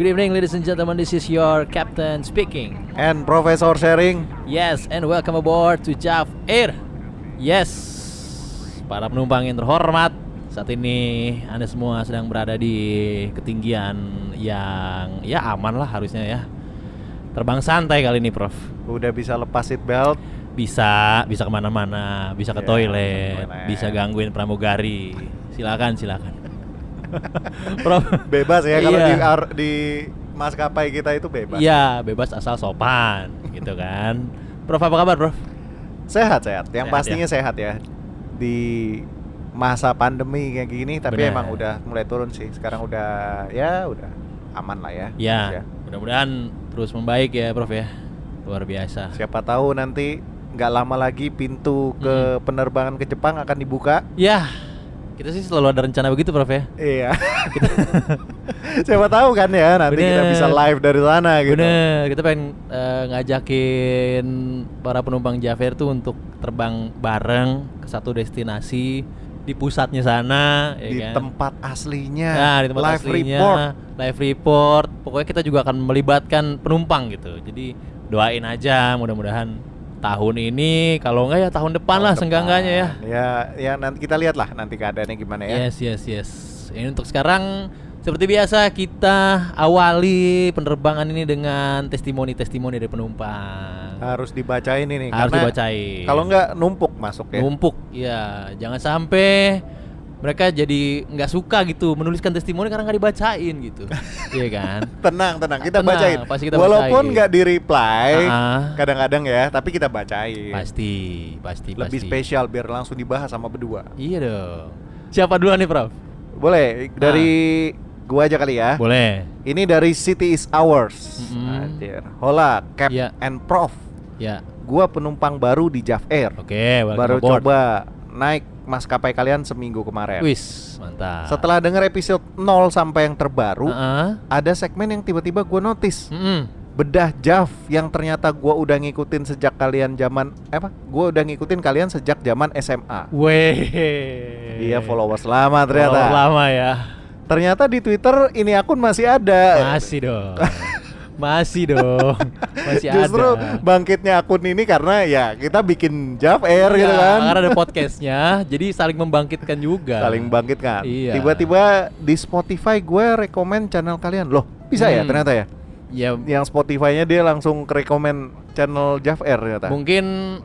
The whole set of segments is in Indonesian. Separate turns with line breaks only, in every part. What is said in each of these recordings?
Good evening, ladies and gentlemen. This is your captain speaking.
And Profesor Sharing
Yes, and welcome aboard to JAF Air. Yes, para penumpang yang terhormat, saat ini Anda semua sedang berada di ketinggian yang ya aman lah harusnya ya. Terbang santai kali ini, Prof.
udah bisa lepas seat belt
Bisa, bisa ke mana-mana, bisa ke
Ya,
toilet,
toilet.
bisa gangguin pramugari. Silakan, silakan. Prof,
bebas ya kalau
Iya.
di ar- di maskapai kita itu bebas.
Iya, bebas asal sopan, gitu kan. Prof, apa kabar, Prof?
Sehat sehat. Yang
Sehat,
pastinya
ya.
sehat ya. Di masa pandemi kayak gini tapi
Benar.
emang udah mulai turun sih. Sekarang udah ya udah aman lah ya.
Ya, mudah-mudahan terus membaik ya, Prof ya. Luar biasa.
Siapa tahu nanti nggak lama lagi pintu ke penerbangan ke Jepang akan dibuka.
Ya, kita sih selalu ada rencana begitu, Prof ya.
Iya. Siapa tahu kan ya nanti kita
Bener.
bisa live dari sana gitu.
Bener, kita pengen eh, ngajakin para penumpang Javer tuh untuk terbang bareng ke satu destinasi di pusatnya sana, ya
Di
kan?
tempat aslinya.
Nah, di tempat
live
aslinya,
report.
live report. Pokoknya kita juga akan melibatkan penumpang gitu. Jadi doain aja mudah-mudahan tahun ini kalau enggak ya tahun depan lah
Tahun
senggangganya ya.
depan. Ya, ya nanti kita lihat lah nanti keadaannya gimana ya.
Yes, yes, yes. Ini untuk sekarang seperti biasa kita awali penerbangan ini dengan testimoni-testimoni dari penumpang.
Harus dibacain ini
Harus dibacain.
Kalau nggak numpuk masuk ya.
Numpuk, ya. Jangan sampai mereka jadi nggak suka gitu menuliskan testimoni karena nggak dibacain gitu, iya kan?
Tenang, tenang, kita
Tenang,
bacain.
pasti kita
Walaupun nggak di reply, kadang-kadang ya, tapi kita bacain.
Pasti, pasti,
Lebih
pasti.
spesial biar langsung dibahas sama berdua.
Iya dong. Siapa duluan nih, Prof?
Boleh dari gua aja kali ya.
Boleh.
Ini dari City is Ours.
Mm-mm.
Anjir. Hola, Cap
Iya.
and Prof.
Ya.
Gua penumpang baru di Jav Air.
Oke, welcome
baru
aboard.
coba naik maskapai kalian seminggu kemarin.
Wis, mantap.
Setelah denger episode 0 sampai yang terbaru,
Heeh.
ada segmen yang tiba-tiba gue notice
Mm-mm.
bedah Jav yang ternyata gua udah ngikutin sejak kalian zaman eh apa? Gua udah ngikutin kalian sejak zaman SMA.
Weh.
Iya followers lama ternyata.
Follower lama ya.
Ternyata di Twitter ini akun masih ada.
Masih dong. Masih dong. Masih
Justru
ada.
bangkitnya akun ini karena ya kita bikin Jav Air gitu
Iya,
kan.
Karena ada podcastnya, jadi saling membangkitkan juga.
Saling bangkitkan.
Iya.
Tiba-tiba di Spotify gue rekomen channel kalian. Loh, bisa ya
Hmm.
ternyata ya?
Ya,
Yang Spotify-nya dia langsung ke rekomen channel Jav Air ternyata.
mungkin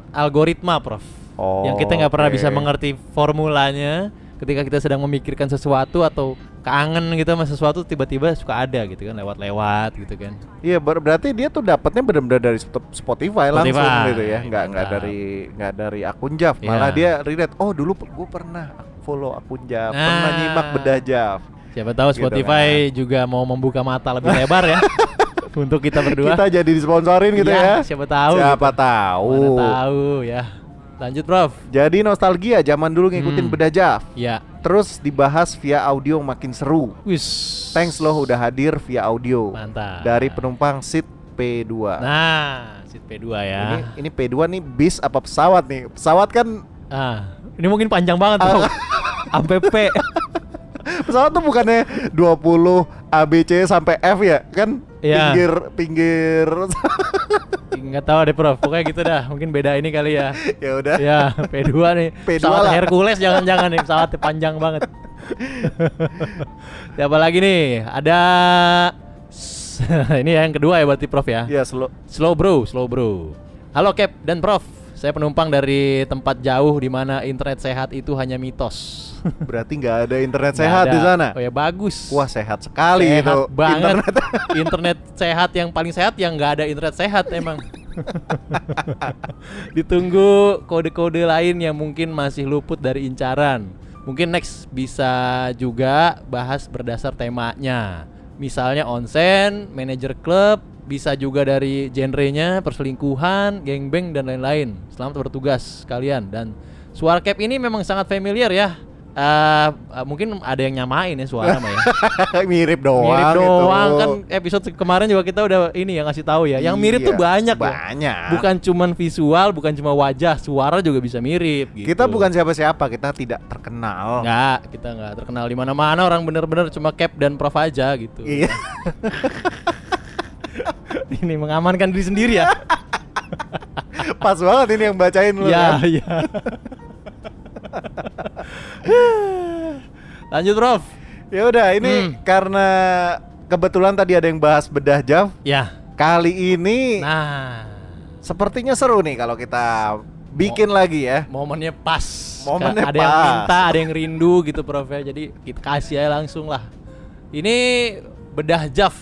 algoritma, Prof.
Oh,
yang kita nggak pernah
oke.
bisa mengerti formulanya ketika kita sedang memikirkan sesuatu atau kangen gitu sama sesuatu tiba-tiba suka ada gitu kan lewat-lewat gitu kan.
Iya, ber- berarti dia tuh dapatnya benar-benar dari Sp- Spotify, langsung
Spotify,
gitu ya, nggak nggak
mantap.
dari nggak dari akun Jav, malah
Iya.
dia relate. Oh dulu gue pernah follow akun Jav, pernah
Nah.
nyimak bedah Jav.
Siapa tahu
Gitu
Spotify juga mau membuka mata lebih lebar ya untuk kita berdua.
Kita jadi disponsorin gitu
Iya,
ya.
siapa tahu
Siapa
gitu.
tahu.
Mana tahu ya. Lanjut, Prof.
Jadi nostalgia zaman dulu ngikutin
Hmm.
bedah Jav.
Ya.
Terus dibahas via audio makin seru.
Wis.
Thanks loh udah hadir via audio.
Mantap.
Dari penumpang seat P2.
Nah, seat P2 ya.
Ini ini P2 nih bis apa pesawat nih? Pesawat kan
Ah, ini mungkin panjang banget tuh. Sampai P.
pesawat tuh bukannya 20 ABC sampai F ya? Kan
Iya.
pinggir pinggir
Enggak tahu deh, Prof. Pokoknya gitu dah. Mungkin beda ini kali ya.
ya udah.
Ya, P2 nih.
P2
pesawat
lah.
Hercules jangan-jangan nih, pesawatnya panjang banget. Siapa lagi nih? Ada ini yang kedua ya berarti Prof ya.
Ya slow.
Slow bro, slow bro. Halo Cap dan Prof. Saya penumpang dari tempat jauh di mana internet sehat itu hanya mitos.
Berarti nggak ada internet sehat
ada.
di sana.
Oh ya bagus.
Wah sehat sekali
sehat
itu
banget.
internet.
internet sehat yang paling sehat yang nggak ada internet sehat emang. Ditunggu kode-kode lain yang mungkin masih luput dari incaran. Mungkin next bisa juga bahas berdasar temanya. Misalnya onsen, manajer klub, bisa juga dari genrenya, perselingkuhan, gangbang dan lain-lain. Selamat bertugas kalian dan suara Cap ini memang sangat familiar ya. Eh, eh, mungkin ada yang nyamain ya suara mah ya.
mirip doang
mirip
gitu.
doang kan episode kemarin juga kita udah ini ya ngasih tahu ya. Yang mirip
Iya,
tuh banyak loh.
banyak.
Bukan cuman visual, bukan cuma wajah, suara juga bisa mirip gitu.
Kita bukan siapa-siapa, kita tidak terkenal.
Enggak, kita nggak terkenal di mana-mana orang bener-bener cuma Cap dan Prof aja gitu.
Iya.
ini mengamankan diri sendiri ya.
Pas banget ini yang bacain lu
Ya,
kan.
Lanjut, Prof.
Ya udah, ini
Hmm.
karena kebetulan tadi ada yang bahas bedah Jav.
Ya.
Kali ini
Nah,
sepertinya seru nih kalau kita bikin lagi ya.
momennya pas.
Momennya
ada yang
pas.
minta, ada yang rindu gitu, Prof ya. Jadi kita kasih aja langsung lah. Ini bedah Jav.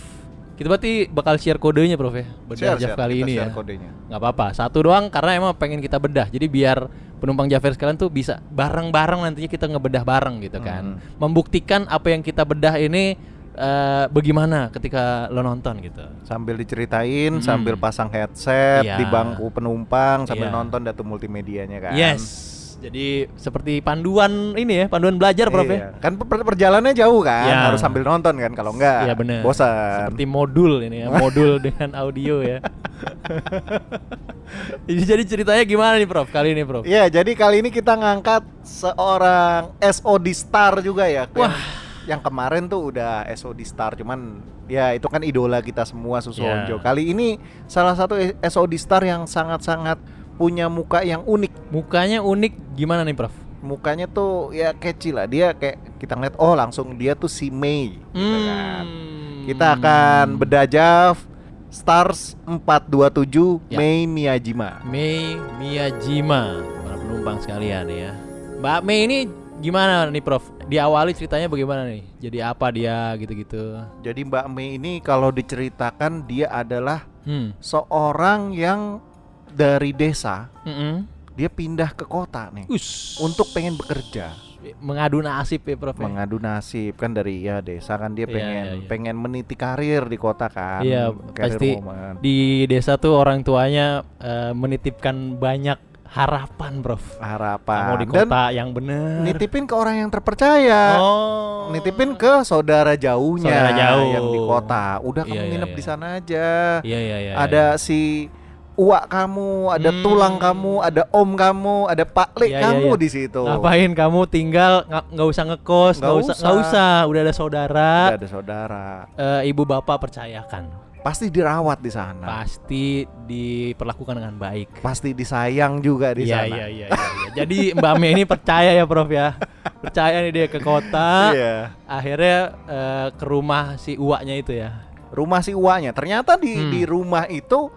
Kita berarti bakal share kodenya, Prof ya. Bedah
Share,
Jav
share,
kali
kita
ini
share
ya.
kodenya.
nggak apa-apa satu doang karena emang pengen kita bedah jadi biar penumpang Jafar sekalian tuh bisa bareng-bareng nantinya kita ngebedah bareng gitu kan
Hmm.
membuktikan apa yang kita bedah ini eh, bagaimana ketika lo nonton gitu
Sambil diceritain,
Hmm.
sambil pasang headset
Iya.
di bangku penumpang, sambil
Iya.
nonton datu multimedianya kan.
yes jadi seperti panduan ini ya panduan belajar prof ya
Iya. Kan per- perjalanannya jauh kan,
Iya.
harus sambil nonton kan kalau enggak
Iya benar
bosan.
seperti modul ini ya modul dengan audio ya jadi ceritanya gimana nih prof kali ini prof
Iya, jadi kali ini kita ngangkat seorang SOD star juga ya.
Wah.
Yang, yang kemarin tuh udah SOD star, cuman ya itu kan idola kita semua Susonjo.
Iya.
Kali ini salah satu SOD star yang sangat-sangat punya muka yang unik.
mukanya unik gimana nih prof
Mukanya tuh ya catchy lah. Dia kayak kita ngeliat oh langsung dia tuh si Mei gitu kan.
Hmm.
Kita akan bedajaf Stars 427
Ya.
Mei Miyajima.
Mei Miyajima para penumpang sekalian ya. Mbak Mei ini gimana nih Prof? Diawali ceritanya bagaimana nih? Jadi apa dia gitu-gitu?
Jadi Mbak Mei ini kalau diceritakan dia adalah
Hmm.
seorang yang dari desa
Mm-mm.
dia pindah ke kota nih
Us.
untuk pengen bekerja
mengadu nasib ya Prof. ya?
mengadu nasib kan dari ya desa kan dia
Iya,
pengen
iya, iya.
pengen meniti karir di kota kan
Iya, pasti
woman.
di desa tuh orang tuanya eh, menitipkan banyak harapan, Prof.
harapan
Mau di
dan
kota yang bener.
nitipin ke orang yang terpercaya
Oh.
nitipin ke saudara jauhnya
Saudara jauh.
yang di kota udah kamu
Iya, iya,
nginep
iya.
di sana aja
Iya iya iya.
ada si uak kamu, ada
Hmm.
tulang kamu, ada om kamu, ada pak Le
Iya, iya,
kamu
iya.
di situ.
Ngapain kamu tinggal nggak nggak usah ngekos,
Nggak
usah, nggak
usah.
udah ada saudara,
Udah ada saudara.
eh, ibu bapak percayakan,
Pasti dirawat di sana.
pasti diperlakukan dengan baik.
Pasti disayang juga di sana.
iya iya iya. iya. Jadi Mbak Mei ini percaya ya Prof ya, percaya nih dia ke kota,
Iya.
akhirnya eh, ke rumah si uaknya itu ya.
Rumah si uaknya. Ternyata di
Hmm.
di rumah itu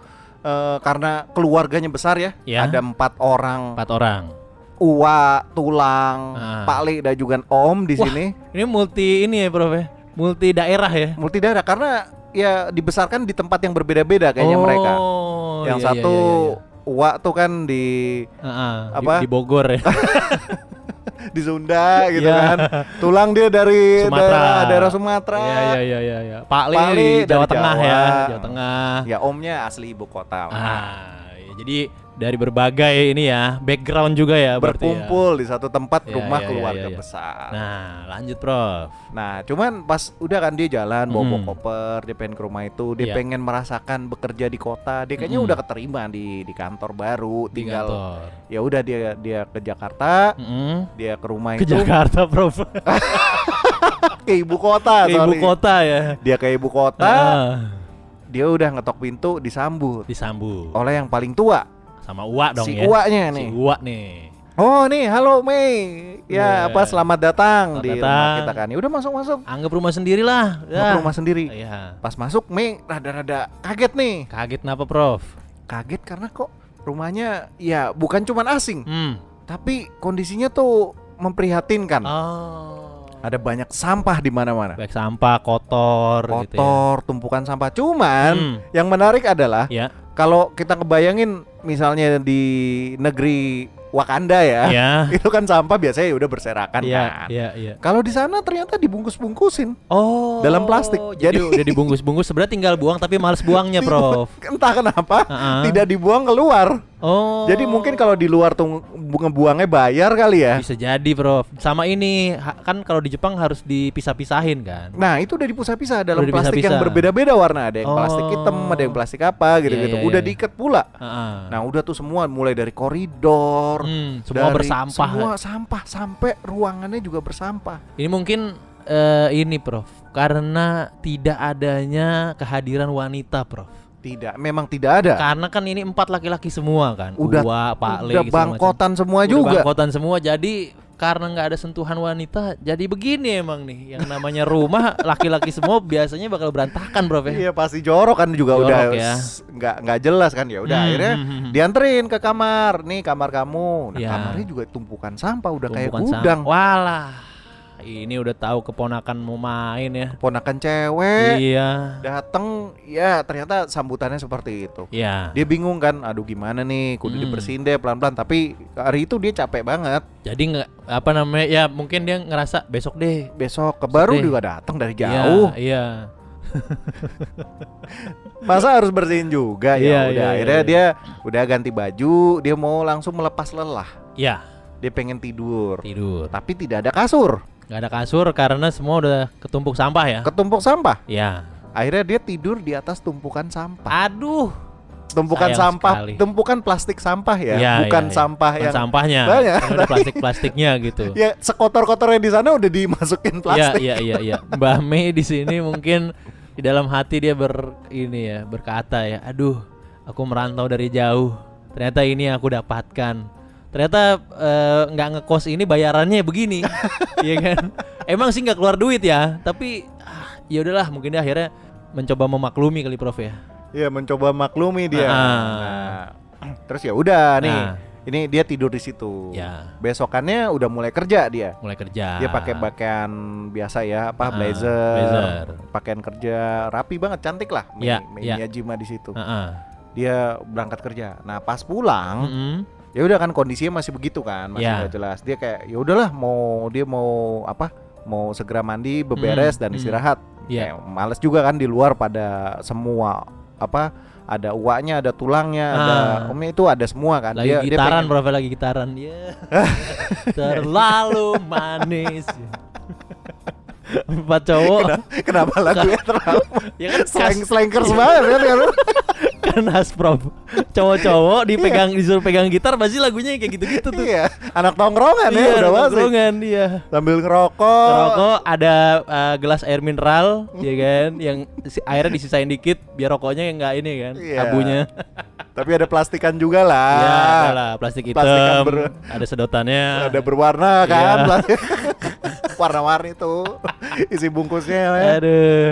eh, karena keluarganya besar ya,
Ya.
ada empat orang.
Empat orang.
Uak, tulang,
Ah.
Pak Le dan juga Om di
Wah.
sini.
Ini multi ini ya Prof ya, multi daerah ya.
Multi daerah karena ya dibesarkan di tempat yang berbeda-beda kayaknya mereka.
Oh,
Yang
iya, iya,
satu
iya, iya.
Uak tuh kan di
Heeh, di-
apa?
Di, Bogor ya.
di Sunda gitu
Iya.
kan. Tulang dia dari
Sumatera.
daerah, daerah Sumatera.
Iya iya iya iya iya. Pak
dari
Jawa Tengah ya,
Jawa.
Jawa Tengah.
Ya omnya asli ibu kota.
Ah, ya, jadi dari berbagai ini ya, background juga ya ya.
berkumpul di satu tempat
Iya,
rumah
iya,
keluarga
iya, iya.
besar.
Nah, lanjut Prof.
Nah, cuman pas udah kan dia jalan bawa bawa
Hmm.
koper, dia pengen ke rumah itu, dia
Iya.
pengen merasakan bekerja di kota. Dia kayaknya
Mm-mm.
udah keterima di di kantor baru, tinggal ya udah dia dia ke Jakarta,
Mm-mm.
dia ke rumah
Ke
itu
Jakarta, Prof.
ke ibu kota,
Ke ibu
sorry.
kota ya.
Dia ke ibu kota,
Ah,
dia udah ngetok pintu disambut
disambut
oleh yang paling tua,
sama Uwa dong
si
ya.
uaknya
Si
nih.
Uwa nih.
Oh nih, halo Mei. Ya
Iya.
apa selamat datang
Selamat
di
datang.
rumah kita kan. Ya udah masuk masuk.
Anggap rumah sendiri lah.
Ke rumah sendiri.
Iya.
Pas masuk Mei rada-rada kaget nih.
Kaget kenapa, Prof?
Kaget karena kok rumahnya ya bukan cuman asing,
Hmm.
tapi kondisinya tuh memprihatinkan.
Oh.
Ada banyak sampah di mana-mana.
Baik sampah, kotor, gitu ya.
Kotor, tumpukan sampah. Cuman
Hmm.
yang menarik adalah
Ya.
kalau kita ngebayangin misalnya di negeri Wakanda ya.
Iya.
Itu kan sampah biasanya ya udah berserakan
Iya,
kan.
iya, iya.
Kalau di sana ternyata dibungkus-bungkusin.
Oh.
Dalam plastik.
Jadi,
Jadi-
udah dibungkus-bungkus sebenarnya tinggal buang tapi males buangnya, Prof.
Entah kenapa
Uh-uh.
tidak dibuang keluar.
Oh.
Jadi mungkin kalau di luar tuh bu- ngebuangnya bayar kali ya.
bisa jadi, Prof. Sama ini kan kalau di Jepang harus dipisah-pisahin kan.
Nah itu udah dipisah-pisah dalam
Udah
plastik yang berbeda-beda warna. Ada yang plastik
Oh.
hitam, ada yang plastik apa gitu-gitu.
Iya, iya,
udah
iya.
diikat pula.
Heeh.
Nah udah tuh semua mulai dari koridor,
Hmm, semua
dari-
bersampah.
semua sampah sampai ruangannya juga bersampah.
Ini mungkin eh, ini, Prof. Karena tidak adanya kehadiran wanita, Prof.
Tidak, memang tidak ada.
Karena kan ini empat laki-laki semua kan.
Udah-
Uwa, Pak Le,
udah
macam.
bangkotan semua
Udah
juga.
bangkotan semua. Jadi karena nggak ada sentuhan wanita, jadi begini emang nih. Yang namanya rumah laki-laki semua biasanya bakal berantakan, Bro ya.
Iya pasti jorok kan juga
Jorok
udah
ya.
nggak nggak jelas kan ya udah
Hmm,
akhirnya
hmm, hmm.
dianterin ke kamar nih kamar kamu nah
Iya.
kamarnya juga tumpukan sampah udah kayak
Tumpukan sampah.
gudang
Walah. Ini udah tahu keponakan mau main ya.
ponakan cewek
Iya.
dateng ya ternyata sambutannya seperti itu
Iya.
dia bingung kan aduh gimana nih kudu
Hmm.
dibersihin deh pelan-pelan tapi hari itu dia capek banget
Jadi nggak apa namanya ya mungkin dia ngerasa besok deh.
besok ke baru
Sedih.
juga datang dari jauh
Iya, iya.
masa harus bersihin juga
Iya,
ya udah
iya,
akhirnya
iya.
dia udah ganti baju dia mau langsung melepas lelah
Iya,
dia pengen tidur
tidur.
tapi tidak ada kasur
Nggak ada kasur karena semua udah ketumpuk sampah ya.
ketumpuk sampah
Iya.
akhirnya dia tidur di atas tumpukan sampah
Aduh.
tumpukan
sayang
sampah
sekali.
tumpukan plastik sampah ya
Iya,
bukan
iya, iya.
sampah
Bukan
yang
sampahnya.
Banyak,
ada plastik-plastiknya gitu.
ya sekotor-kotornya di sana udah dimasukin
Iya,
plastik
iya, iya, iya. Mbak Mei di sini mungkin di dalam hati dia ber ini ya, berkata ya, aduh, aku merantau dari jauh. Ternyata ini yang aku dapatkan. Ternyata eh, nggak ngekos ini bayarannya begini, Iya kan? Emang sih nggak keluar duit ya, tapi ah, ya udahlah, mungkin dia akhirnya mencoba memaklumi kali Prof ya.
Iya mencoba maklumi dia
Ah.
Nah, terus ya udah nih
Nah.
ini dia tidur di situ
Ya.
besokannya udah mulai kerja dia
Mulai kerja.
dia pakai pakaian biasa ya apa
Ah,
blazer,
blazer.
pakaian kerja rapi banget cantik lah Mei,
Ya,
Mei
ya.
Miyajima di situ dia berangkat kerja nah pas pulang
Mm-mm.
Ya udah kan kondisinya masih begitu kan masih nggak jelas. Dia kayak ya udahlah mau dia mau apa mau segera mandi beberes
Hmm,
dan
hmm.
istirahat.
Ya.
Kayak males juga kan di luar pada semua apa ada uaknya ada tulangnya ada
Ah.
omnya itu ada semua kan.
Lagi
dia dia
gitaran
pengen-
berapa lagi gitaran. Ya. Terlalu manis. Empat cowok.
Kenapa lagunya terlalu
ya kan
slang
khas
slankers banget kan
khas prof cowok-cowok dipegang disuruh pegang gitar pasti lagunya kayak gitu-gitu tuh.
Iya anak tongkrongan ya
Iya,
udah pasti
nongkrongan, iya.
Sambil ngerokok.
Rokok ada uh, gelas air mineral ya kan yang airnya disisain dikit biar rokoknya nggak ini kan
Iya.
abunya.
Tapi ada plastikan juga lah.
Ya ada lah plastik hitam
Plastikan ber-
ada sedotannya.
Ada berwarna kan
Iya.
plastik. Warna-warni tuh isi bungkusnya ya.
aduh.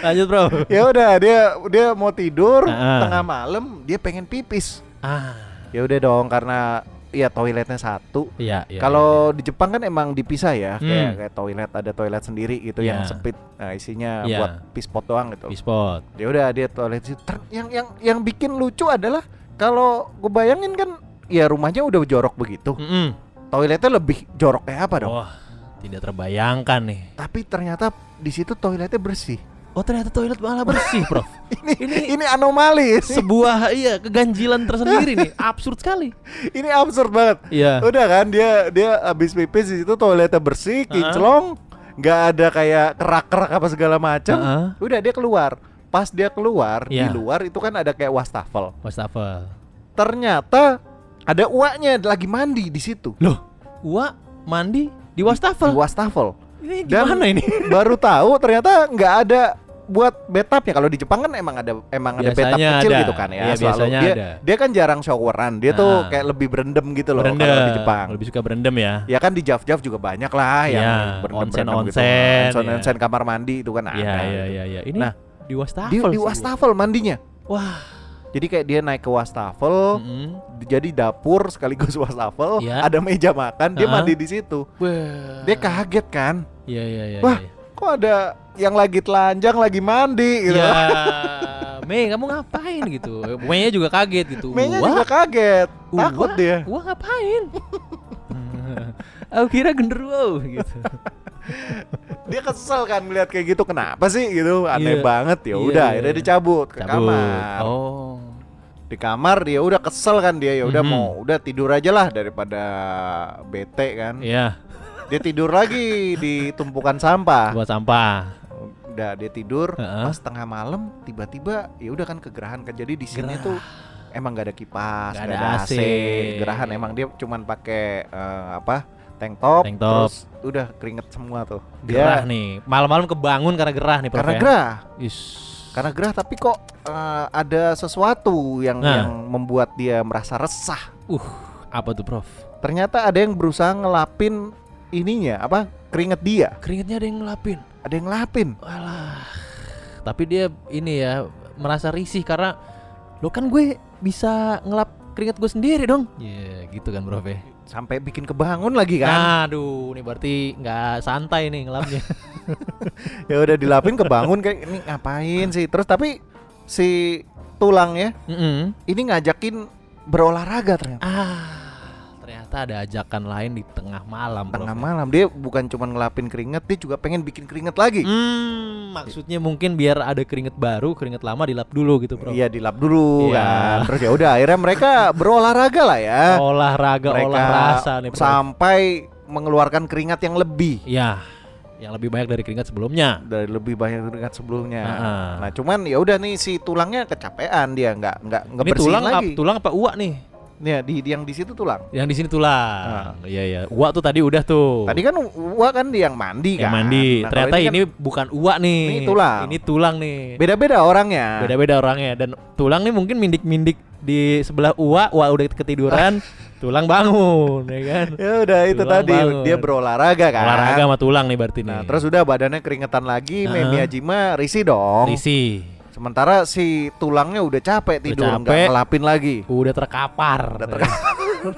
Lanjut bro.
Ya udah dia dia mau tidur
Ah.
tengah malam dia pengen pipis.
Ah.
Ya udah dong karena ya toiletnya satu.
Iya iya
kalau di Jepang kan emang dipisah ya
Hmm.
kayak kayak toilet ada toilet sendiri gitu yang
Iya.
sempit. Nah isinya
Iya.
buat pispot doang gitu.
Di spot
ya udah dia toilet situ. Yang yang yang bikin lucu adalah kalau gue bayangin kan ya rumahnya udah jorok begitu.
Mm-mm.
toiletnya lebih jorok kayak apa dong?
Wah tidak terbayangkan nih.
Tapi ternyata di situ toiletnya bersih.
Oh ternyata toilet malah bersih prof.
Ini ini,
Ini-
anomali.
sebuah iya keganjilan tersendiri nih. Absurd sekali.
Ini absurd banget.
Iya.
Udah kan dia dia habis pipis di situ toiletnya bersih kinclong nggak ada kayak kerak-kerak apa segala macam.
Heeh.
udah dia keluar. Pas dia keluar di
Iya.
luar itu kan ada kayak wastafel.
Wastafel.
Ternyata ada uaknya lagi mandi di situ.
Loh Wah mandi di wastafel.
Di wastafel.
Ini
Dan-
gimana ini?
baru tahu ternyata nggak ada buat bathtub ya. Kalau di Jepang kan emang ada emang ada bathtub
Biasanya
kecil
ada.
gitu kan ya
Iya,
selalu.
biasanya
dia
ada.
dia kan jarang showeran. Dia tuh
Ah.
kayak lebih berendam gitu loh
berendam.
kalau di Jepang.
Lebih suka berendam ya.
Ya kan di Jav Jav juga banyak lah yang
Iya,
berendam-berendam gitu.
onsen-onsen,
onsen
iya.
onsen kamar mandi itu kan ada.
iya iya
gitu.
iya. Iya ini
Nah,
di wastafel
di, di wastafel mandinya.
Wah
jadi kayak dia naik ke wastafel
Mm-mm.
jadi dapur sekaligus wastafel
Iya.
ada meja makan dia
Ah.
mandi di situ
Wah.
dia kaget kan
Iya iya iya.
Wah,
iya.
kok ada yang lagi telanjang lagi mandi gitu
Ya, Mei kamu ngapain gitu Mei juga kaget gitu Wah,
juga kaget, takut
Wah,
dia.
Wah ngapain? Aku kira genderuwo gitu.
Dia kesel kan melihat kayak gitu. Kenapa sih gitu? Aneh
Iya.
banget ya.
Iya,
Udah,
iya,
akhirnya
iya.
dicabut ke
Cabut.
kamar.
Oh.
Di kamar dia udah kesel kan dia ya udah
Mhm.
mau udah tidur aja lah daripada bete kan.
Iya,
Dia tidur lagi di tumpukan sampah.
buat sampah.
Udah dia tidur
Heeh.
pas tengah malam tiba-tiba ya udah kan kegerahan kan. Jadi di sini
Gerah.
tuh emang gak ada kipas,
Nggak
gak ada
AC.
AC. Gerahan emang dia cuman pakai eh, apa? Tank top,
Tank top.
terus udah keringet semua tuh.
Gerah
Dia
nih. Malam-malam kebangun karena gerah nih, Prof.
karena
ya?
gerah.
Is.
Karena gerah tapi kok eh, ada sesuatu yang
Nah.
yang membuat dia merasa resah.
Uh, apa tuh, Prof?
Ternyata ada yang berusaha ngelapin ininya apa? Keringet dia.
Keringetnya ada yang ngelapin.
Ada yang ngelapin.
Walah. Tapi dia ini ya merasa risih karena lo kan gue bisa ngelap keringet gue sendiri dong. Iya, gitu kan, Prof. ya?
Sampai bikin kebangun lagi kan.
Aduh, ini berarti nggak santai nih ngelapnya.
ya udah dilapin kebangun kayak ini ngapain sih? Terus tapi si tulangnya
Mm-mm.
ini ngajakin berolahraga ternyata.
Ah, ternyata ada ajakan lain di tengah malam, Prof.
Tengah malam dia bukan cuma ngelapin keringet, dia juga pengen bikin keringet lagi.
Hmm, maksudnya mungkin biar ada keringet baru, keringet lama dilap dulu gitu, Bro.
Iya dilap dulu
Iya.
kan. Terus ya udah akhirnya mereka berolahraga lah ya.
Olahraga,
mereka
olah rasa nih, Bro.
sampai mengeluarkan keringat yang lebih
Iya, yang lebih banyak dari keringat sebelumnya.
dari lebih banyak keringat sebelumnya.
Ah.
Nah cuman ya udah nih si tulangnya kecapean dia nggak nggak
Ini
ngebersihin
tulang,
lagi.
ap- tulang apa uak nih?
Nih di, di- yang di situ tulang.
Yang di sini tulang. Iya, iya. Uak tuh tadi udah tuh.
Tadi kan uak kan dia yang mandi
yang
kan.
mandi.
Nah,
Ternyata ini,
kan
bukan uak nih.
Ini tulang.
Ini tulang nih.
beda-beda orangnya.
Beda-beda orangnya dan tulang nih mungkin mindik-mindik di sebelah uak, uak udah ketiduran, tulang bangun, ya kan?
Ya udah itu
Tulang
tadi
bangun.
dia berolahraga kan.
Olahraga sama tulang nih berarti
Nah,
nih.
terus udah badannya keringetan lagi,
Heeh.
Mei Miyajima risih dong.
Risi.
Sementara si tulangnya udah capek tidur, nggak
capek.
ngelapin lagi.
Udah terkapar.
Udah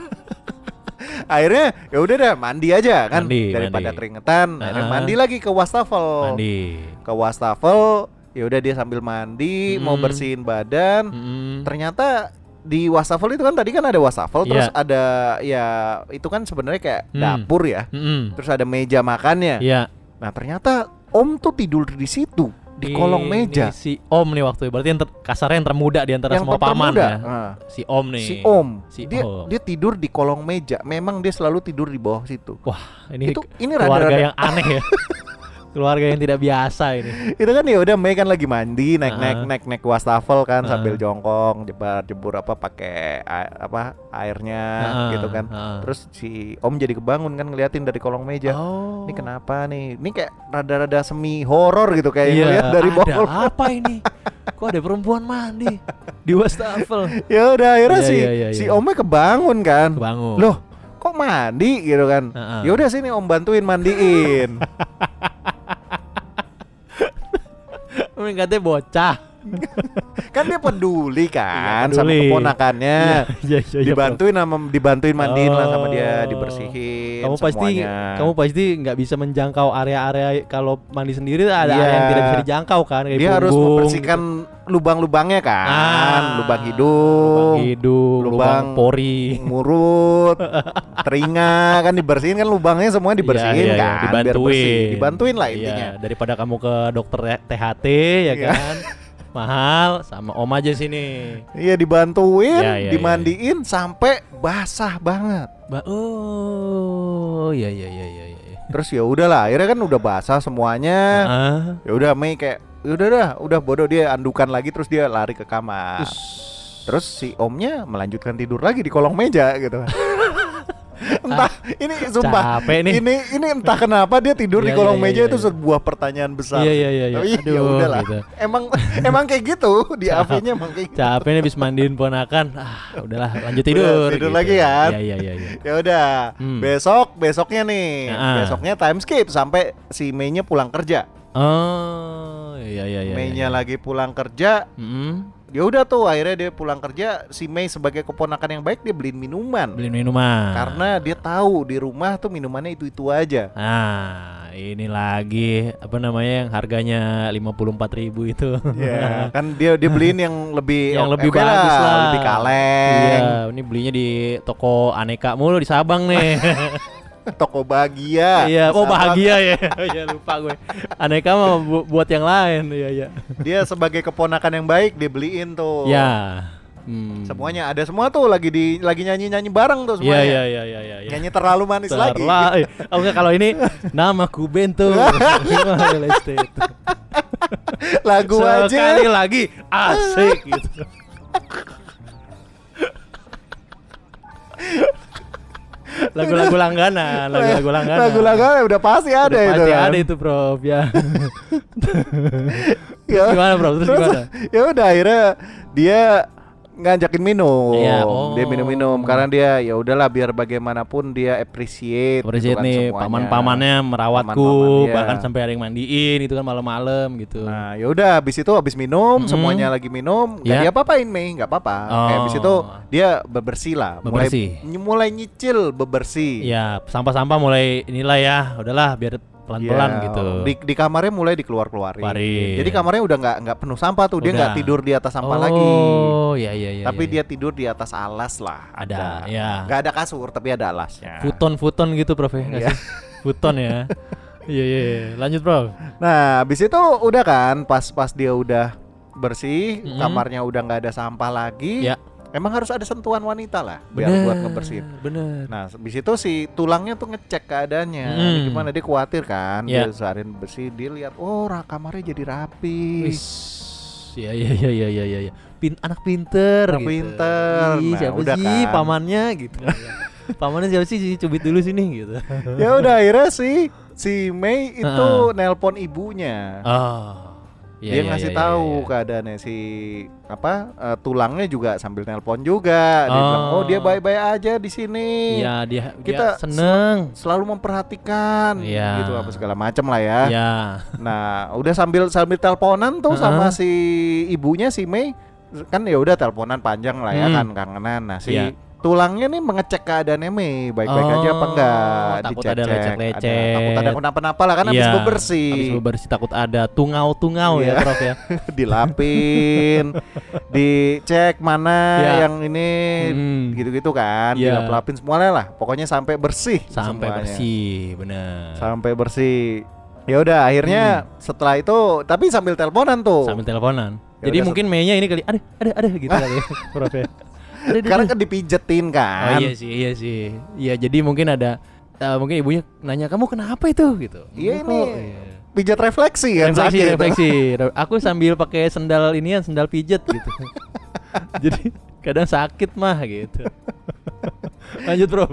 Akhirnya ya udah dah mandi aja kan
Mandi,
daripada
mandi.
keringetan. Akhirnya
Heeh.
mandi lagi ke wastafel.
Mandi.
Ke wastafel, ya udah dia sambil mandi mau
Mm-mm.
bersihin badan.
Mm-mm.
Ternyata di wastafel itu kan tadi kan ada wastafel terus
Iya.
ada ya itu kan sebenarnya kayak
Hmm.
dapur ya.
Mm-mm.
Terus ada meja makannya.
Iya.
Nah, ternyata Om tuh tidur di situ di kolong
Ini
meja.
si Om nih waktu itu. Berarti yang ter- kasarnya yang termuda di antara
Yang
semua paman
termuda.
ya.
Nah,
Si Om nih.
si Om.
Si
dia
Om.
dia tidur di kolong meja. Memang dia selalu tidur di bawah situ.
Wah, ini
Itu- ini
keluarga
rada-rada-
yang aneh ya. keluarga yang tidak biasa ini.
itu kan ya udah Mei kan lagi mandi naik naik naik naik wastafel kan
Heeh.
sambil jongkong jebar jebur apa pakai apa airnya
Heeh,
gitu kan
heeh.
terus si Om jadi kebangun kan ngeliatin dari kolong meja
Oh.
ini kenapa nih ini kayak rada-rada semi horor gitu kayak
Iya,
ngeliat dari
ada
bawah
apa ini? Kok ada perempuan mandi di wastafel?
ya udah akhirnya
Iya,
si
iya, iya,
si
iya.
Omnya kebangun kan
Kebangun.
loh kok mandi gitu kan
Heeh.
ya udah sini Om bantuin mandiin
Ini katanya bocah.
kan dia peduli kan
Iya,
sama
peduli.
keponakannya.
Iya, iya,
dibantuin sama dibantuin mandiin lah sama dia
Oh.
dibersihin
kamu pasti
semuanya.
kamu pasti nggak bisa menjangkau area-area kalau mandi sendiri ada area yang tidak bisa dijangkau kan kayak
dia harus membersihkan lubang-lubangnya kan.
Ah,
lubang hidung.
lubang hidung lubang,
lubang
pori.
murut telinga kan dibersihin kan lubangnya semua dibersihin kan biar
dibantuin.
bersih. Dibantuin lah intinya.
daripada kamu ke dokter THT ya kan mahal sama om aja sini
iya dibantuin
Iya, iya,
dimandiin sampai basah banget
Ba oh iya iya iya iya iya.
terus ya udahlah akhirnya kan udah basah semuanya
Ah.
ya udah Mei kayak "Ya udah dah udah bodoh dia andukan lagi terus dia lari ke kamar
Us.
terus si omnya melanjutkan tidur lagi di kolong meja gitu entah ini sumpah
Capek nih.
ini ini entah kenapa dia tidur di
Iya,
kolong
iya,
meja
iya,
itu
iya.
sebuah pertanyaan besar
Iya, iya, iya, iya.
Ya udahlah
gitu.
emang emang kayak gitu di AV-nya emang kayak gitu.
Capek nih habis mandiin ponakan. Ah, udahlah lanjut tidur.
Tidur lagi kan?
Iya iya iya
ya udah
Hmm.
besok besoknya nih
Ah.
besoknya time skip sampai si Mei-nya pulang kerja
Oh, iya iya iya.
Mei-nya
iya.
lagi pulang kerja
Mm-mm.
Ya udah tuh akhirnya dia pulang kerja si Mei sebagai keponakan yang baik dia beliin minuman
Beliin minuman.
karena dia tahu di rumah tuh minumannya itu itu aja
Nah, ini lagi apa namanya yang harganya 54.000 ribu itu.
ya kan dia dia beliin yang lebih
yang lebih
lah,
bagus lah.
lebih kaleng
Iya, ini belinya di toko aneka mulu di Sabang nih.
toko bahagia
Iya, oh bahagia ya. Iya lupa gue. Aneka mah bu- buat yang lain. Iya, iya.
dia sebagai keponakan yang baik dia beliin tuh
Ya. Hmm.
semuanya ada semua tuh lagi di lagi nyanyi nyanyi bareng tuh
Iya,
semuanya
iya, iya, iya, iya. iya.
nyanyi terlalu manis lagi
Terla- eh, oh enggak kalau ini. Gimana real estate?
lagu aja
Sekali lagi asik gitu. Lagu-lagu langganan, lagu-lagu langganan.
lagu langganan udah pasti ada
Udah
itu
pasti
kan.
ada itu, Prof, ya.
Ya.
Gimana, Bro? Terus gimana?
ya udah akhirnya dia ngajakin minum.
Iya, oh.
Dia minum-minum karena dia ya udahlah biar bagaimanapun dia appreciate, gitu
Appreciate
kan
nih paman-pamannya merawatku,
Paman-paman, iya.
bahkan sampai ada yang mandiin itu kan malam-malam gitu.
Nah, ya udah habis itu habis minum,
Mm-mm.
semuanya lagi minum, nggak
Ya.
diapa-apain Mei, nggak apa-apa.
Oh.
Kayak habis itu dia bebersih lah,
Bebersih.
mulai mulai nyicil bebersih.
Ya, sampah-sampah mulai inilah ya, udahlah biar pelan-pelan
Iya,
gitu.
Di, di kamarnya mulai dikeluar-keluarin.
Keluarin.
Jadi kamarnya udah nggak nggak penuh sampah tuh, dia nggak tidur di atas sampah
oh,
lagi.
iya iya iya.
tapi
iya.
dia tidur di atas alas lah.
Ada, ya.
Nggak ada kasur, tapi ada alasnya.
futon-futon gitu, Prof ya.
Iya.
sih? Futon ya. Iya iya, iya. lanjut, Prof.
Nah, habis itu udah kan, pas pas dia udah bersih,
Mm-mm.
kamarnya udah nggak ada sampah lagi.
Ya.
Emang harus ada sentuhan wanita lah, biar buat ngebersihin.
Bener.
Nah, habis itu si tulangnya tuh ngecek keadaannya.
Mm.
Ini Gimana dia khawatir kan?
Ya.
Dia seharian bersih, dia lihat, oh kamarnya jadi rapi.
Wis. Iya iya iya iya iya iya. Pin anak pinter
Anak
gitu.
pinter.
Ih,
Nah,
siapa
udah
sih
kan.
pamannya gitu. pamannya siapa sih? Cubit dulu sini gitu.
ya udah akhirnya si si Mei itu
Heeh.
nelpon ibunya.
Oh. Iya,
dia
iya,
ngasih
iya, iya,
tahu
iya.
keadaannya si apa eh, tulangnya juga sambil nelpon juga. Dia bilang,
Oh.
"Oh, dia baik-baik aja di sini."
Iya, dia
Kita
dia seneng.
Selalu memperhatikan
Iya.
gitu apa segala macam lah ya.
Iya.
Nah, udah sambil sambil teleponan tuh sama
Heeh.
si ibunya si Mei kan ya udah teleponan panjang lah ya
Hmm.
kan kangenan. Nah, si
Iya.
Tulangnya nih mengecek keadaannya Mei baik-baik aja apa
Oh,
enggak
takut ada
dicek-cek.
lecek-lecek.
takut ada kenapa-napa lah kan habis
Iya,
bebersih
Habis bebersih takut ada tungau-tungau ya,
Iya.
Prof ya.
dilapin dicek mana
Iya.
yang ini
Hmm.
gitu-gitu kan
Iya.
dilap-lapin semuanya lah pokoknya sampai bersih
Sampai
semuanya.
bersih, bener.
sampai bersih ya udah akhirnya setelah itu tapi sambil teleponan tuh
Hmm. Sambil teleponan.
Ya
Jadi mungkin Mei-nya ini kali, ada ada ada gitu kali ya, Prof ya. Ada,
karena kan dipijetin
Oh
kan
iya sih, iya sih. Iya, jadi mungkin ada eh, mungkin ibunya nanya kamu kenapa itu gitu.
Iya, ini
Iya.
pijat refleksi kan
refleksi,
sakit.
refleksi. Aku sambil pakai sendal inian, sendal pijet gitu. jadi kadang sakit mah gitu. Lanjut, Bro.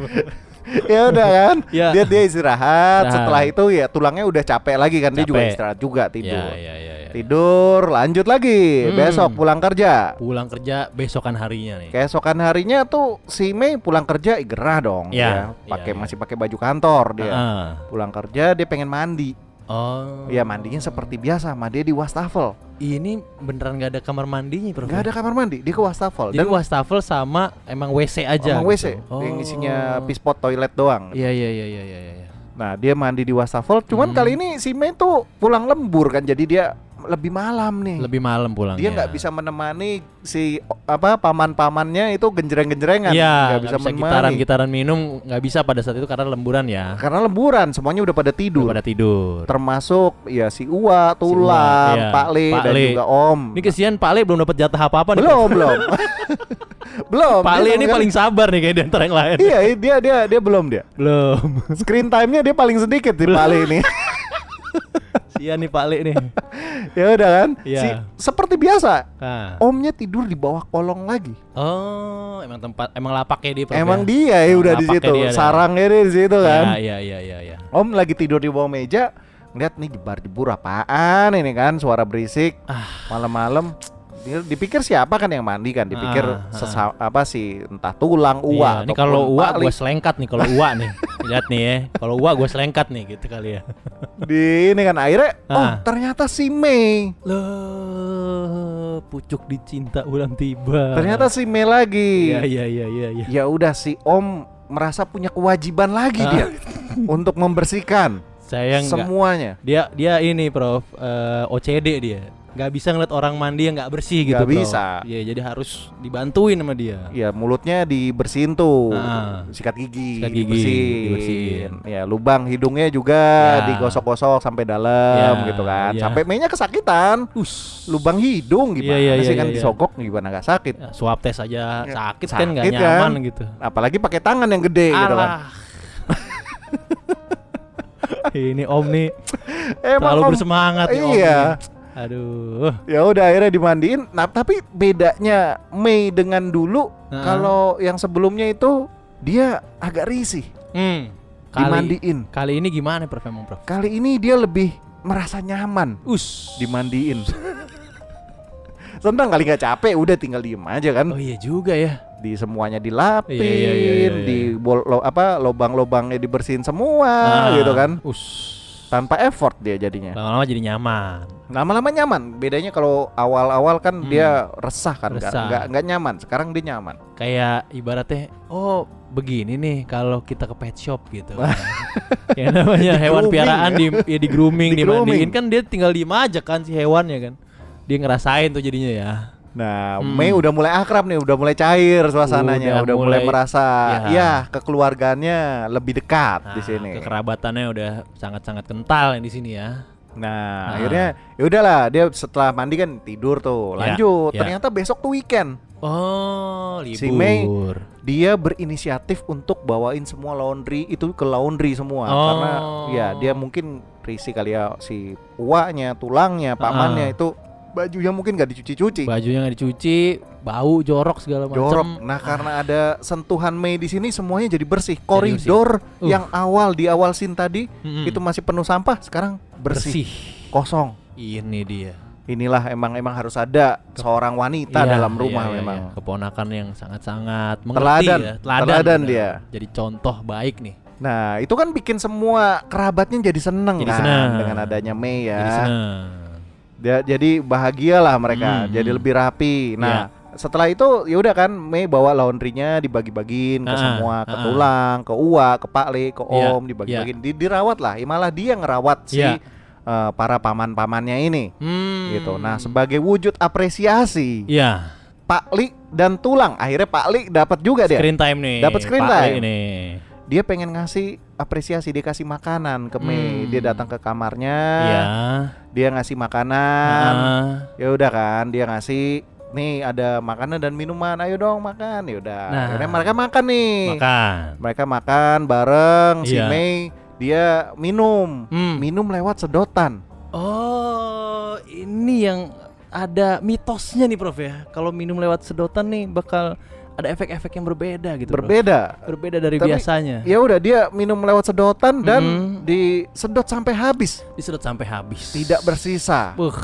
ya udah kan
Ya.
dia dia istirahat
Istirahat.
setelah itu ya tulangnya udah capek lagi kan dia juga
Capek.
istirahat juga tidur
Ya, ya, ya, ya.
tidur lanjut lagi
Hmm.
besok pulang kerja
Pulang kerja besokan harinya nih.
keesokan harinya tuh si Mei pulang kerja gerah dong
Ya,
ya pakai
ya, ya.
masih pakai baju kantor dia
Ah.
pulang kerja dia pengen mandi
Oh.
ya mandinya seperti biasa mandi di wastafel
Ini beneran gak ada kamar mandinya, Bro.
nggak ada kamar mandi dia ke wastafel
Jadi
dan
wastafel sama emang WC aja.
WC
gitu.
yang
Oh.
isinya pispot toilet doang
Iya, iya, iya, iya, iya, iya.
Nah dia mandi di wastafel, cuman
Hmm.
kali ini si Mei tuh pulang lembur kan, jadi dia lebih malam nih.
Lebih malam pulangnya.
dia nggak bisa menemani si apa paman-pamannya itu genjreng-genjrengan,
Iya,
nggak bisa menemani.
gitaran-gitaran minum nggak bisa pada saat itu karena lemburan ya.
Karena lemburan, semuanya udah pada tidur.
Udah pada tidur.
Termasuk ya si Uwa, Tulang,
iya.
Pak Le
Pak
dan
Le.
juga Om.
Ini kesian Pak Le belum dapat jatah apa-apa nih.
belum belum belum.
Pak Le ini paling sabar nih kayak di antara yang lain.
Iya dia dia dia belum dia.
Belum.
Screen time-nya dia paling sedikit di Pak Le ini.
Sian nih Pak Le nih.
ya udah kan.
Iya.
Si, seperti biasa.
Nah.
Omnya tidur di bawah kolong lagi.
Oh, emang tempat emang lapaknya dia Prof,
Emang
ya?
dia ya
Emang
udah di situ,
dia dah.
sarangnya dia di situ kan.
Iya, iya, iya, iya.
Om lagi tidur di bawah meja, ngeliat nih jebar-jebur apaan ini kan, suara berisik.
Ah.
Malam-malam dipikir siapa kan yang mandi kan, dipikir
Ah, ah.
sesa- apa sih entah tulang uwa
Iya, ini kalau uak gue selengkat nih kalau uak nih. Lihat nih ya. Kalau uak gue selengkat nih gitu kali ya.
di ini kan akhirnya oh
Ah.
ternyata si Mei
Loh. Oh, pucuk dicinta ulang tiba.
Ternyata si Mei lagi.
Iya iya iya iya iya.
Ya udah si Om merasa punya kewajiban lagi
Ah.
dia untuk membersihkan
Sayang nggak-
semuanya.
Dia dia ini Prof eh, OCD dia. Nggak bisa ngeliat orang mandi yang nggak bersih gitu
Nggak
Prof.
bisa.
Iya, jadi harus dibantuin sama dia.
Ya mulutnya dibersihin tuh,
Ah.
sikat gigi,
Sikat gigi,
dibersihin.
dibersihin.
Ya lubang hidungnya juga
Ya.
digosok-gosok sampai dalam
Ya,
gitu kan.
ya.
Sampai mainnya kesakitan.
Us.
Lubang hidung gimana
Iya, iya,
sih
iya,
kan
iya.
disogok gimana nggak sakit.
Ya, swab tes aja
Ya,
sakit, kan nggak
sakit kan.
nyaman gitu.
Apalagi pakai tangan yang gede gitu kan.
Alah. ini Om nih
Emang
terlalu
Om,
bersemangat nih Om.
Iya.
nih. Aduh.
Ya udah akhirnya dimandiin. Nah, tapi bedanya Mei dengan dulu
Heeh.
kalau yang sebelumnya itu dia agak risih
Hmm. Kali,
dimandiin.
kali ini gimana Prof emang Prof?
Kali ini dia lebih merasa nyaman
Us.
dimandiin. Senang kali nggak capek, udah tinggal diem aja kan.
Oh iya juga ya.
Di semuanya dilapin,
Iya, iya, iya, iya, iya.
di bol, lo, apa lobang-lobangnya dibersihin semua
Ah,
gitu kan.
Us.
Tanpa effort dia jadinya.
Lama-lama jadi nyaman.
Lama-lama nyaman. Bedanya kalau awal-awal kan
Hmm.
dia resah kan, nggak
Resah.
nggak nggak nyaman. Sekarang dia nyaman.
Kayak ibaratnya, oh begini nih kalau kita ke pet shop gitu. ya namanya hewan
Di-grooming
piaraan
ya.
di ya di grooming,
Di-grooming.
dimandiin kan dia tinggal diem aja kan si hewannya kan. Dia ngerasain tuh jadinya ya.
Nah,
Hmm.
Mei udah mulai akrab nih, udah mulai cair suasananya,
Udah
udah, mulai,
mulai-
merasa
ya.
ya kekeluargaannya lebih dekat di
Nah,
sini.
Kekerabatannya udah sangat-sangat kental di sini ya.
Nah,
Ah.
akhirnya ya udahlah dia setelah mandi kan tidur tuh,
Ya,
lanjut.
ya.
Ternyata besok tuh weekend.
Oh, libur.
Si Mei Dia berinisiatif untuk bawain semua laundry itu ke laundry semua
Oh.
karena ya dia mungkin risih kali ya si uaknya, tulangnya, pamannya
Ah.
itu bajunya mungkin gak dicuci-cuci.
Bajunya nggak dicuci, bau jorok segala macam.
Jorok. Nah, karena ada sentuhan Mei di sini semuanya jadi bersih.
bersih.
Koridor
Uh.
yang awal di awal scene tadi
Mm-mm.
itu masih penuh sampah, sekarang bersih,
bersih.
kosong.
Ini dia.
Inilah emang emang harus ada seorang wanita
Iya,
dalam rumah
iya, iya,
memang.
iya. Keponakan yang sangat-sangat mengerti
Teladan,
ya.
teladan
benar.
dia.
Jadi contoh baik nih.
Nah, itu kan bikin semua kerabatnya jadi seneng
Jadi
kan
seneng.
dengan adanya Mei ya.
Jadi seneng.
Dia, jadi bahagialah mereka,
Hmm,
jadi
hmm.
lebih rapi. Nah, setelah itu ya udah kan Mei bawa laundrynya dibagi-bagiin ke
Ah,
semua, ke
ah, ah.
tulang, ke Uwa, ke Pak Le, ke
Iya,
Om, dibagi-bagiin. Di- dirawat lah, ya malah dia ngerawat si
Iya.
eh, para paman-pamannya ini.
Hmm.
Gitu. Nah, sebagai wujud apresiasi
Iya.
Pak Li dan tulang, akhirnya Pak Li dapat juga dia.
Screen time nih.
Dapat screen
Pak
time.
Ini.
Dia pengen ngasih apresiasi, dia kasih makanan ke Mei.
Hmm.
Dia datang ke kamarnya,
Iya.
dia ngasih makanan.
Ah.
Ya udah kan, dia ngasih nih ada makanan dan minuman. Ayo dong makan. Ya udah.
Nah.
Akhirnya mereka makan nih.
Makan.
Mereka makan bareng si
Iya.
Mei dia minum.
Hmm.
Minum lewat sedotan.
Oh, ini yang ada mitosnya nih Prof ya. Kalau minum lewat sedotan nih bakal ada efek-efek yang berbeda gitu.
Berbeda.
Berbeda dari
Tapi,
biasanya.
Ya udah dia minum lewat sedotan dan
Mhm.
disedot sampai habis.
Disedot sampai habis.
Tidak bersisa.
Buh.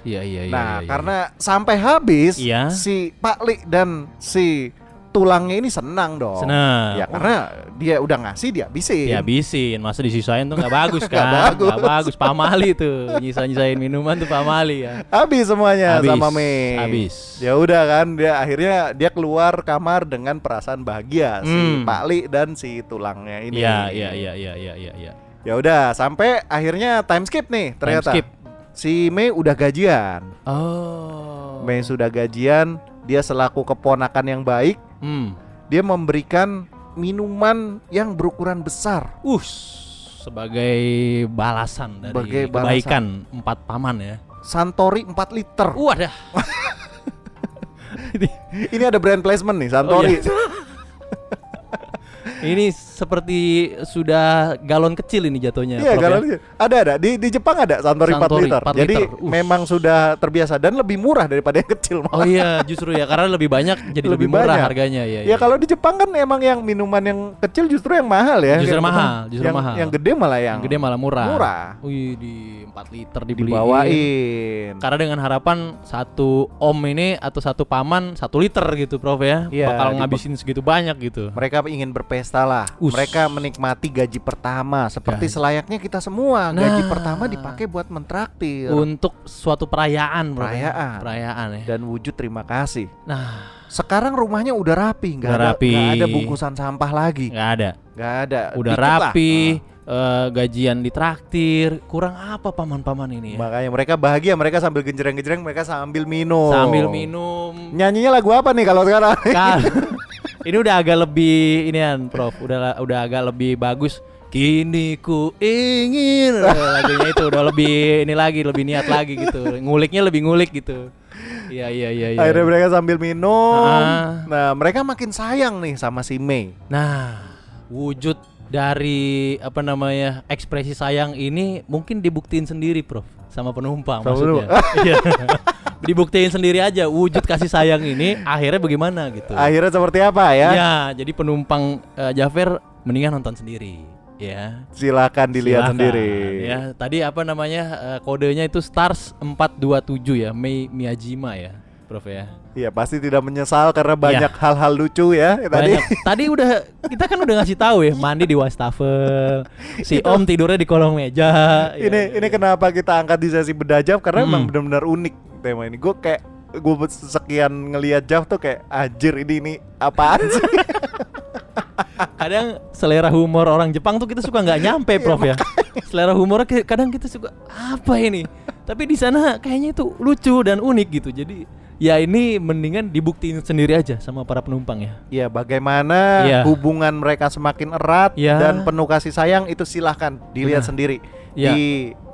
Iya iya iya.
Nah,
iya, iya.
karena sampai habis
Iya.
si Pak Li dan si tulangnya ini senang dong.
Senang.
Ya karena dia udah ngasih dia habisin.
dihabisin, masa disisain tuh nggak bagus
Nggak
kan?
bagus.
Nggak bagus. Pamali tuh, nyisa-nyisain minuman tuh pamali ya.
Habis semuanya
Habis,
sama Mei.
habis.
Ya udah kan dia akhirnya dia keluar kamar dengan perasaan bahagia si
Hmm.
Pak Li dan si tulangnya ini.
Iya iya iya iya iya iya. iya.
Ya udah sampai akhirnya time skip nih ternyata.
skip.
Si Mei udah gajian.
Oh.
Mei sudah gajian, dia selaku keponakan yang baik,
Hmm.
dia memberikan minuman yang berukuran besar.
Us sebagai balasan dari
Sebagai balasan.
kebaikan empat paman ya.
Santori 4 liter.
Wadah.
Ini ada brand placement nih Santori.
Oh, iya. Ini seperti sudah galon kecil ini jatuhnya.
Iya,
Prof, ya.
galon ada ada di di Jepang ada Santori, 4
Santori
liter.
4
Jadi
liter. Us.
memang sudah terbiasa dan lebih murah daripada yang kecil.
Oh iya, justru ya karena lebih banyak jadi lebih,
Lebih
murah
banyak.
harganya ya.
Ya kalau di Jepang kan emang yang minuman yang kecil justru yang mahal ya.
Justru
Yang
mahal, justru
yang,
mahal.
Yang gede malah yang,
yang gede malah murah.
murah.
Wih, di 4 liter dibeliin.
dibawain.
Karena dengan harapan satu om ini atau satu paman satu liter gitu, Prof ya.
Iya,
Bakal ngabisin segitu banyak gitu.
Mereka ingin berpesta pesta lah.
Us.
Mereka menikmati gaji pertama seperti
Gaji.
selayaknya kita semua. Gaji
Nah.
pertama dipakai buat mentraktir
Untuk suatu perayaan, bro.
Perayaan.
Perayaan ya.
dan wujud terima kasih.
Nah,
Sekarang rumahnya udah rapi, nggak ada
rapi.
nggak ada bungkusan sampah lagi,
nggak ada.
nggak ada.
Udah
Dikit lah.
rapi,
Ah.
eh, gajian ditraktir. Kurang apa paman-paman ini ya?
Makanya mereka bahagia, mereka sambil genjreng-genjreng, mereka sambil minum.
Sambil minum.
Nyanyinya lagu apa nih kalau sekarang?
Kan. ini udah agak lebih inian, Prof. Udah udah agak lebih bagus. Kini ku ingin Eh, lagunya itu udah lebih ini lagi, lebih niat lagi gitu. Nguliknya lebih ngulik gitu. Iya iya iya iya.
Akhirnya mereka sambil minum.
Ah.
Nah, mereka makin sayang nih sama si Mei.
Nah, wujud dari apa namanya ekspresi sayang ini mungkin dibuktiin sendiri, Prof, sama penumpang
Sama
maksudnya. Iya. dibuktiin sendiri aja wujud kasih sayang ini akhirnya bagaimana gitu.
Akhirnya seperti apa ya?
Ya, jadi penumpang eh, Jafer mendingan nonton sendiri, ya.
Silakan dilihat
Silakan,
sendiri.
Ya, tadi apa namanya eh, kodenya itu Stars 427 ya, Mei Miyajima ya, Prof ya.
Iya, pasti tidak menyesal karena banyak hal-hal lucu ya tadi.
Banyak. Tadi udah kita kan udah ngasih tahu ya, mandi di wastafel. Si Om tidurnya di kolong meja.
ini
Ya,
ini kenapa kita angkat di sesi bedajab karena
Hmm.
emang benar-benar unik tema ini. Gue kayak gue sekian ngelihat Jav tuh kayak anjir ini ini apaan sih?
kadang selera humor orang Jepang tuh kita suka nggak nyampe,
Iya,
Prof ya. Selera humor kadang kita suka apa ini? Tapi di sana kayaknya itu lucu dan unik gitu. Jadi ya ini mendingan dibuktiin sendiri aja sama para penumpang ya.
ya bagaimana
Iya.
hubungan mereka semakin erat
Iya.
dan penuh kasih sayang itu silahkan dilihat
Benar.
sendiri
Iya.
di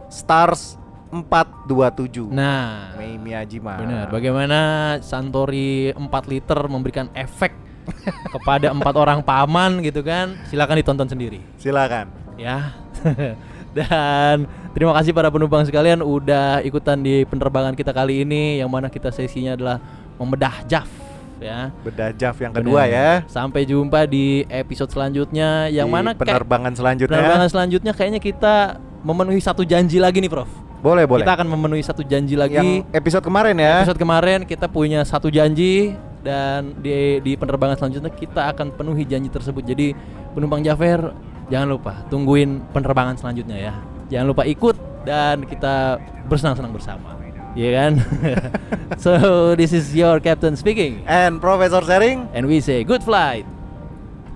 Stars 427.
Nah,
Mei Miyajima.
Benar. Bagaimana Santori 4 liter memberikan efek kepada empat orang paman gitu kan? Silakan ditonton sendiri
Silakan.
ya. Dan terima kasih para penumpang sekalian udah ikutan di penerbangan kita kali ini yang mana kita sesinya adalah membedah JAF ya.
Bedajaf yang kedua ya.
Sampai jumpa di episode selanjutnya yang
Di
mana
penerbangan selanjutnya.
penerbangan selanjutnya kayaknya kita memenuhi satu janji lagi nih, Prof.
Boleh, boleh.
Kita akan memenuhi satu janji lagi.
Yang episode kemarin ya.
Episode kemarin kita punya satu janji dan di di penerbangan selanjutnya kita akan penuhi janji tersebut. Jadi penumpang Jafer jangan lupa tungguin penerbangan selanjutnya ya. Jangan lupa ikut dan kita bersenang-senang bersama. Iya kan? so this is your captain speaking
And Profesor Sharing,
and we say good flight.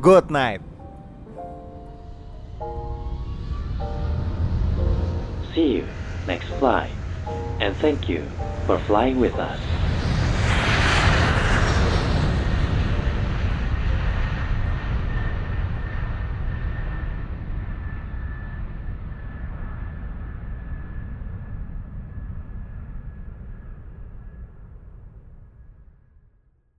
good night.
See you next flight, and thank you for flying with us.